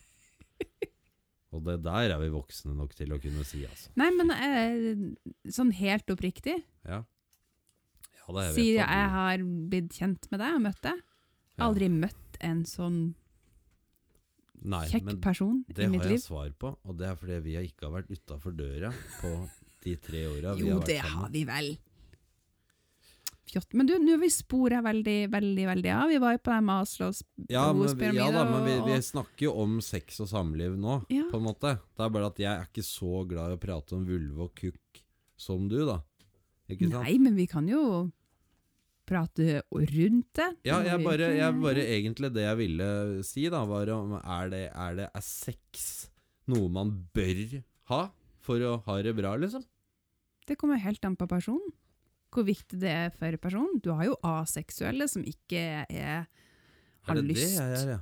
Og det der er vi voksne nok til å kunne si altså. Nei, men eh, sånn helt oppriktig, Ja, ja det jeg Sier at jeg har blitt kjent med deg og møtt deg, Ja. aldri møtt en sånn Nei, kjekk person i mitt liv. Det har jeg svar på, og det er fordi vi har ikke har vært utafor døra på de tre åra vi har vært sammen. Jo, det har vi vel. Fjott. Men du, nå har vi spora veldig, veldig veldig av. Vi var jo på den Maslows Ja, men, behovspyramide. ja da, men vi, vi snakker jo om sex og samliv nå, Ja. på en måte. Det er bare at jeg er ikke så glad i å prate om vulve og kukk som du, da. Ikke sant? Nei, men vi kan jo prate rundt det. Ja, jeg bare, jeg bare Egentlig det jeg ville si, da, var om er det, er det er sex noe man bør ha for å ha det bra, liksom? Det kommer helt an på personen. Hvor viktig det er for personen. Du har jo aseksuelle som ikke er har Er det lyst. det jeg er, ja?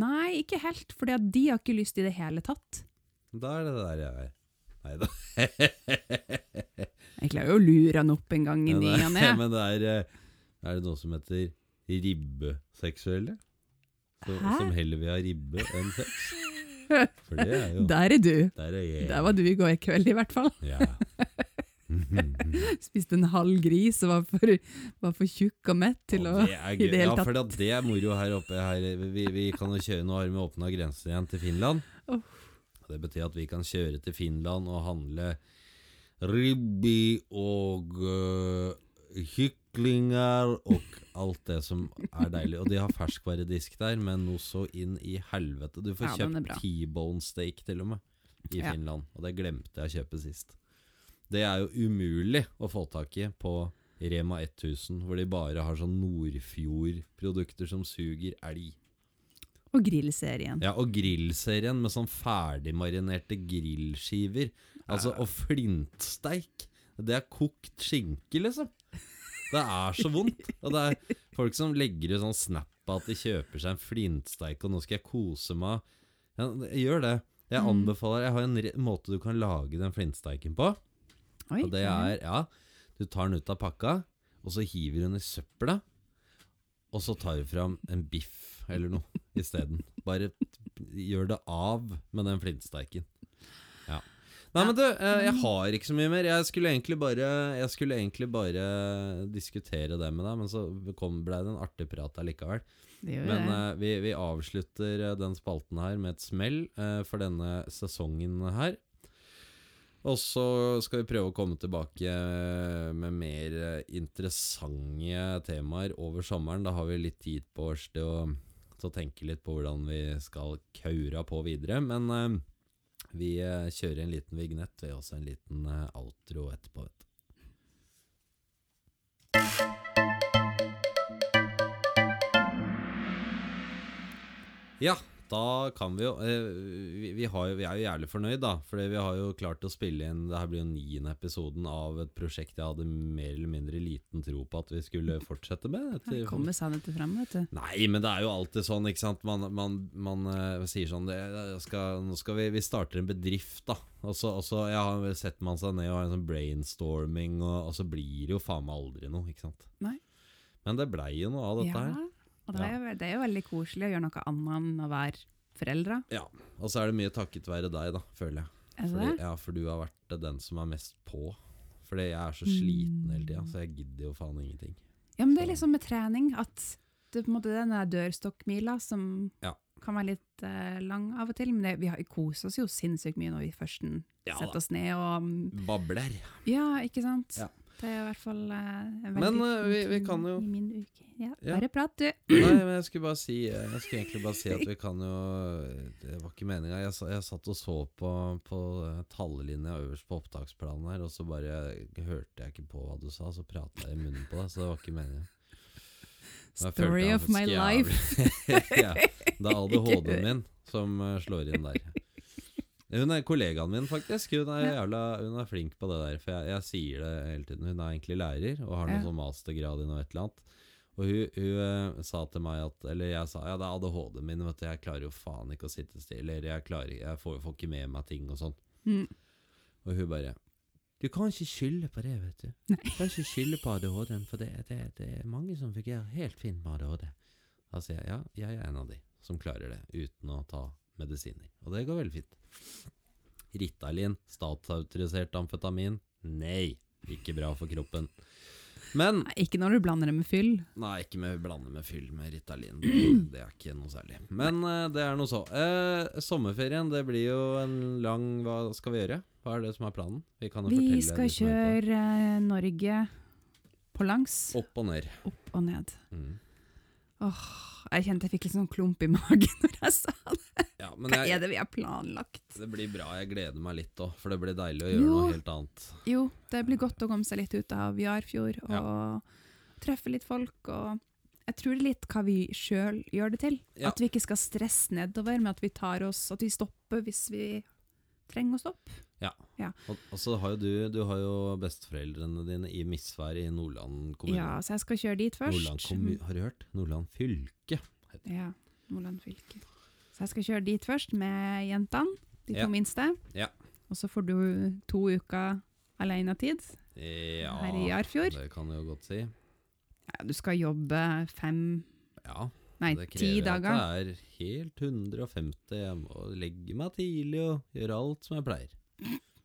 Nei, ikke helt, for de har ikke lyst i det hele tatt. Da er det det der jeg er. Nei da. Jeg klarer jo å lure han opp en gang i ny Men, og det- ne. men det er eh, Er det noe som heter ribbeseksuelle? Som, Hæ? som heller vil ha ribbe enn sex? For det er jo Der er du. Der er jeg. Der var du i går kveld, i hvert fall. Ja. Spiste en halv gris og var for, var for tjukk og mett til å det i det hele Ja, for det er moro her oppe. Her. Vi, vi kan jo kjøre Nå har vi åpna grensen igjen til Finland. Oh. Det betyr at vi kan kjøre til Finland og handle ribbi og øh, kyklinger og alt det som er deilig. Og de har ferskvaredisk der, men noe så inn i helvete. Du får Ja, kjøpt T-bone steak til og med i Ja. Finland, og det glemte jeg å kjøpe sist. Det er jo umulig å få tak i på Rema 1000, hvor de bare har sånn Nordfjord-produkter som suger elg. Og grillserien. Ja, og grillserien med sånn ferdigmarinerte grillskiver. Altså, og flintsteik. Det er kokt skinke, liksom. Det er så vondt. Og det er folk som legger ut sånn snap at de kjøper seg en flintsteik, og nå skal jeg kose meg. Ja, gjør det. Jeg Mm. anbefaler Jeg har en måte du kan lage den flintsteiken på. Oi, Og det er, ja, du tar den ut av pakka, og så hiver du den i søpla, og så tar du fram en biff eller noe isteden. Bare gjør det av med den flintsteiken. Nei, men du, eh, jeg har ikke så mye mer. Jeg skulle egentlig bare, jeg skulle egentlig bare diskutere det med deg, men så kom, ble det en artig prat allikevel. Men eh, vi, vi avslutter eh, den spalten her med et smell for denne sesongen her. Og så skal vi prøve å komme tilbake med mer interessante temaer over sommeren. Da har vi litt tid på oss til å, til å tenke litt på hvordan vi skal kaura på videre. Men eh, vi eh, kjører en liten vignett, og også en liten eh, outro etterpå. Vet du. Ja, da kan vi jo eh, vi, vi, har vi er jo jævlig fornøyd, da. Fordi vi har jo klart å spille inn Det her blir jo niende episoden av et prosjekt jeg hadde mer eller mindre liten tro på at vi skulle fortsette med. Det Etter- kommer sannheten frem, vet du. Nei, men det er jo alltid sånn, ikke sant. Man, man, man eh, sier sånn det skal, Nå skal vi, vi starter en bedrift, da. Og så, og så ja, setter man seg ned og har en sånn brainstorming, og, og så blir det jo faen meg aldri noe, ikke sant. Nei. Men det blei jo noe av dette ja, her. Og det er, jo- det er jo veldig koselig å gjøre noe annet enn å være foreldre. Ja. Og så er det mye takket være deg, da, føler jeg. Fordi, ja, for du har vært den som er mest på. Fordi jeg er så sliten hele tida, Mm. så jeg gidder jo faen ingenting. Ja, men det er liksom med trening at det på en måte den dørstokkmila som Ja. kan være litt uh, lang av og til, men det, vi har jo koset oss jo sinnssykt mye når vi først Ja setter oss ned og um, Babler. Ja, ikke sant? Ja. Det er i hvert fall uh, veldig Men, eh, vi- vi kan jo- I min uke. Ja, Ja. bare prat, du. Nei, men jeg skulle bare si Jeg skulle egentlig bare si at vi kan jo Det var ikke meninga. Jeg, jeg satt og så på, på eh, tallelinja øverst på opptaksplanen her, og så bare hørte jeg ikke på hva du sa, så prata jeg i munnen på deg, så det var ikke meninga. Story of my life. ja, det er ADHD-en min som eh, slår inn der. Hun er kollegaen min, faktisk. Hun er, jævla, hun er flink på det der. For jeg, jeg sier det hele tiden. Hun er egentlig lærer og har noen sånn mastergrad i noe et eller annet. Og hun, hun eh, sa til meg at Eller jeg sa ja, det er ADHD-en min. Vet du, jeg klarer jo faen ikke å sitte stille. Eller jeg, klarer, jeg får, får ikke med meg ting og sånn. Mm. Og hun bare Du kan ikke skylde på det, vet du. Nei. Du kan ikke skylde på ADHD-en, for det, det, det er mange som fungerer helt fint med ADHD. Da sier jeg ja, jeg er en av de som klarer det uten å ta medisiner. Og det går veldig fint. Ritalin, statsautorisert amfetamin? Nei, ikke bra for kroppen. Men Nei, ikke når du blander det med fyll. Nei, ikke med blander med fyll med Ritalin. Det, er ikke noe særlig. Men uh, det er noe så. Uh, sommerferien, det blir jo en lang Hva skal vi gjøre? Hva er det som er planen? Vi Vi skal kjøre eh, Norge på langs, Opp og ned. opp og ned. Mm. Åh, jeg kjente jeg fikk litt sånn klump i magen når jeg sa det. Ja, men Hva jeg, er det vi har planlagt? det blir bra. Jeg gleder meg litt òg, for det blir deilig å gjøre Jo. noe helt annet. Jo, det blir godt å komme seg litt ut av Jarfjord og treffe litt folk. og jeg tror det er litt hva vi sjøl gjør det til. Ja. At vi ikke skal stresse nedover, med at vi tar oss, at vi stopper hvis vi trenger å stoppe. Og, og så har jo du Du har jo besteforeldrene dine i Misvær i Nordland kommune. Ja, så jeg skal kjøre dit først. Har du hørt? Nordland fylke. heter. Ja, Nordland fylke. Så jeg skal kjøre dit først med jentene, de to Ja. minste. Ja. Og så får du to uker alenetid Ja, her i Arfjord. det kan du jo godt si. Ja, du skal jobbe fem, Ja, nei, det krever dager. at det er helt 150. Jeg må legge meg tidlig og gjøre alt som jeg pleier.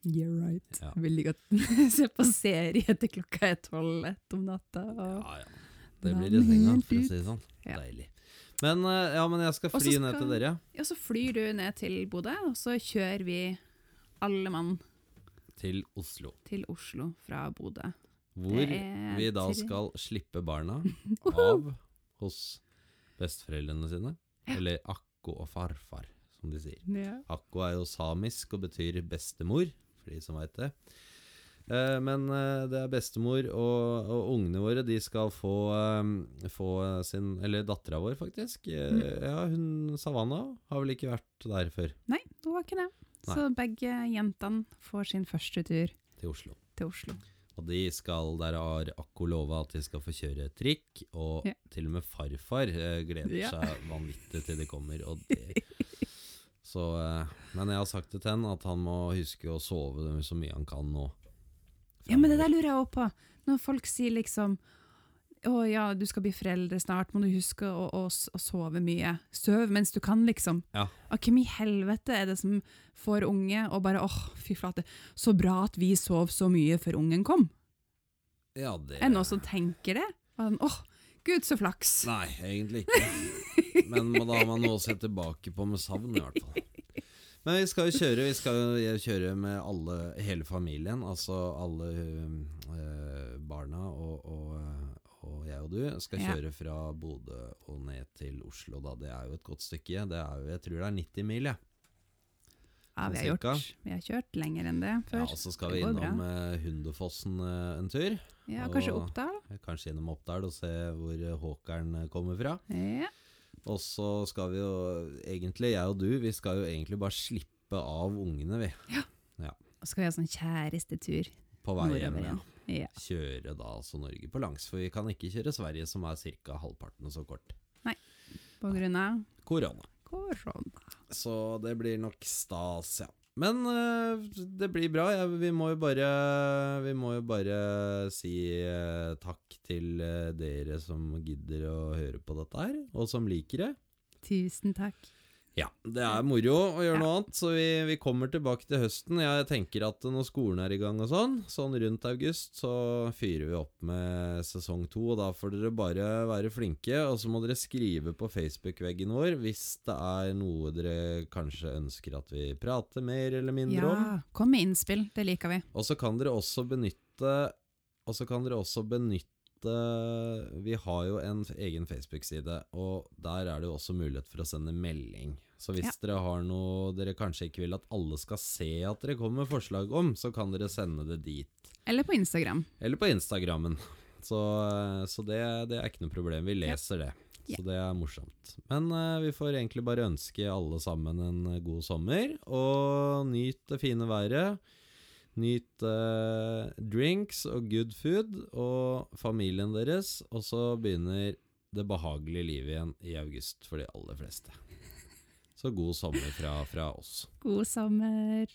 Yeah, right. Ja. Veldig godt. Se på serie til klokka er tolv ett om natta. Ja, ja. Det blir redninga, for å si det sånn. Ja. Deilig. Men eh, ja, men jeg skal fly skal, ned til dere. Ja, så flyr du ned til Bodø, og så kjører vi alle mann Til Oslo. til Oslo fra Bodø. Hvor vi da skal slippe barna av hos besteforeldrene sine. Eller akko og farfar, som de sier. Ja. Akko er jo samisk og betyr bestemor, for de som veit det. Eh, men eh, det er bestemor, og, og ungene våre de skal få, eh, få sin Eller dattera vår, faktisk. Mm. Ja, hun Savanna har vel ikke vært der før, Nei, hun var ikke det. Så begge jentene får sin første tur til Oslo. til Oslo. Og de skal, der har Akko lova at de skal få kjøre trikk, og Ja. til og med farfar gleder Ja. seg vanvittig til de kommer. Og det, så, eh, men jeg har sagt det til han at han må huske å sove så mye han kan nå. Ja, men det der lurer jeg også på. Når folk sier liksom å ja, du skal bli foreldre snart, må du huske å, å, å sove mye. Søv mens du kan, liksom. Ja. Hvem i helvete er det som får unge og bare åh, fy flate, så bra at vi sov så mye før ungen kom? Ja, det Er det noen som tenker det? Åh, gud så flaks. Nei, egentlig ikke. Men da har man noe å se tilbake på med savn, i hvert fall. Men vi skal jo kjøre Vi skal kjøre med alle, hele familien. Altså alle øh, barna og, og, og jeg og du skal kjøre fra Bodø og ned til Oslo. Da. Det er jo et godt stykke. Det er jo, jeg tror det er 90 mil, jeg. Ja, vi har, gjort, vi har kjørt lenger enn det før. Ja, og så skal vi innom uh, Hundefossen eh, en tur. Ja, kanskje og- Oppdal? Kanskje innom Oppdal og se hvor eh, Håkeren eh, kommer fra. Ja. Og så skal vi jo egentlig, jeg og du, vi skal jo egentlig bare slippe av ungene, vi. Ja, Og så skal vi ha sånn kjærestetur På vei hjem. Ja. Ja. Kjøre da altså Norge på langs, for vi kan ikke kjøre Sverige, som er ca. halvparten så kort. Nei, På grunn av Korona. korona. Så det blir nok stas, ja. Men øh, det blir bra. Vi, må jo bare, vi må jo bare si øh, takk til øh, dere som gidder å høre på dette her, og som liker det. Tusen takk. Ja, det er moro å gjøre Ja. noe annet, så vi, vi kommer tilbake til høsten. Jeg tenker at når skolen er i gang og sånn, sånn rundt august, så fyrer vi opp med sesong to. Og da får dere bare være flinke, og så må dere skrive på Facebook-veggen vår hvis det er noe dere kanskje ønsker at vi prater mer eller mindre om. Ja, kom med innspill, det liker vi. Og så kan dere også benytte Og så kan dere også benytte Vi har jo en egen Facebook-side, og der er det jo også mulighet for å sende melding. Så hvis Ja. dere har noe dere kanskje ikke vil at alle skal se at dere kommer med forslag om, så kan dere sende det dit. Eller på Instagram. Eller på Instagrammen. Så, så det, det er ikke noe problem. Vi leser det. Så det er morsomt. Men uh, vi får egentlig bare ønske alle sammen en eh, god sommer, og nyt det fine været. Nyt eh, drinks og good food og familien deres, og så begynner det behagelige livet igjen i august for de aller fleste. Så god sommer fra, fra oss. God sommer.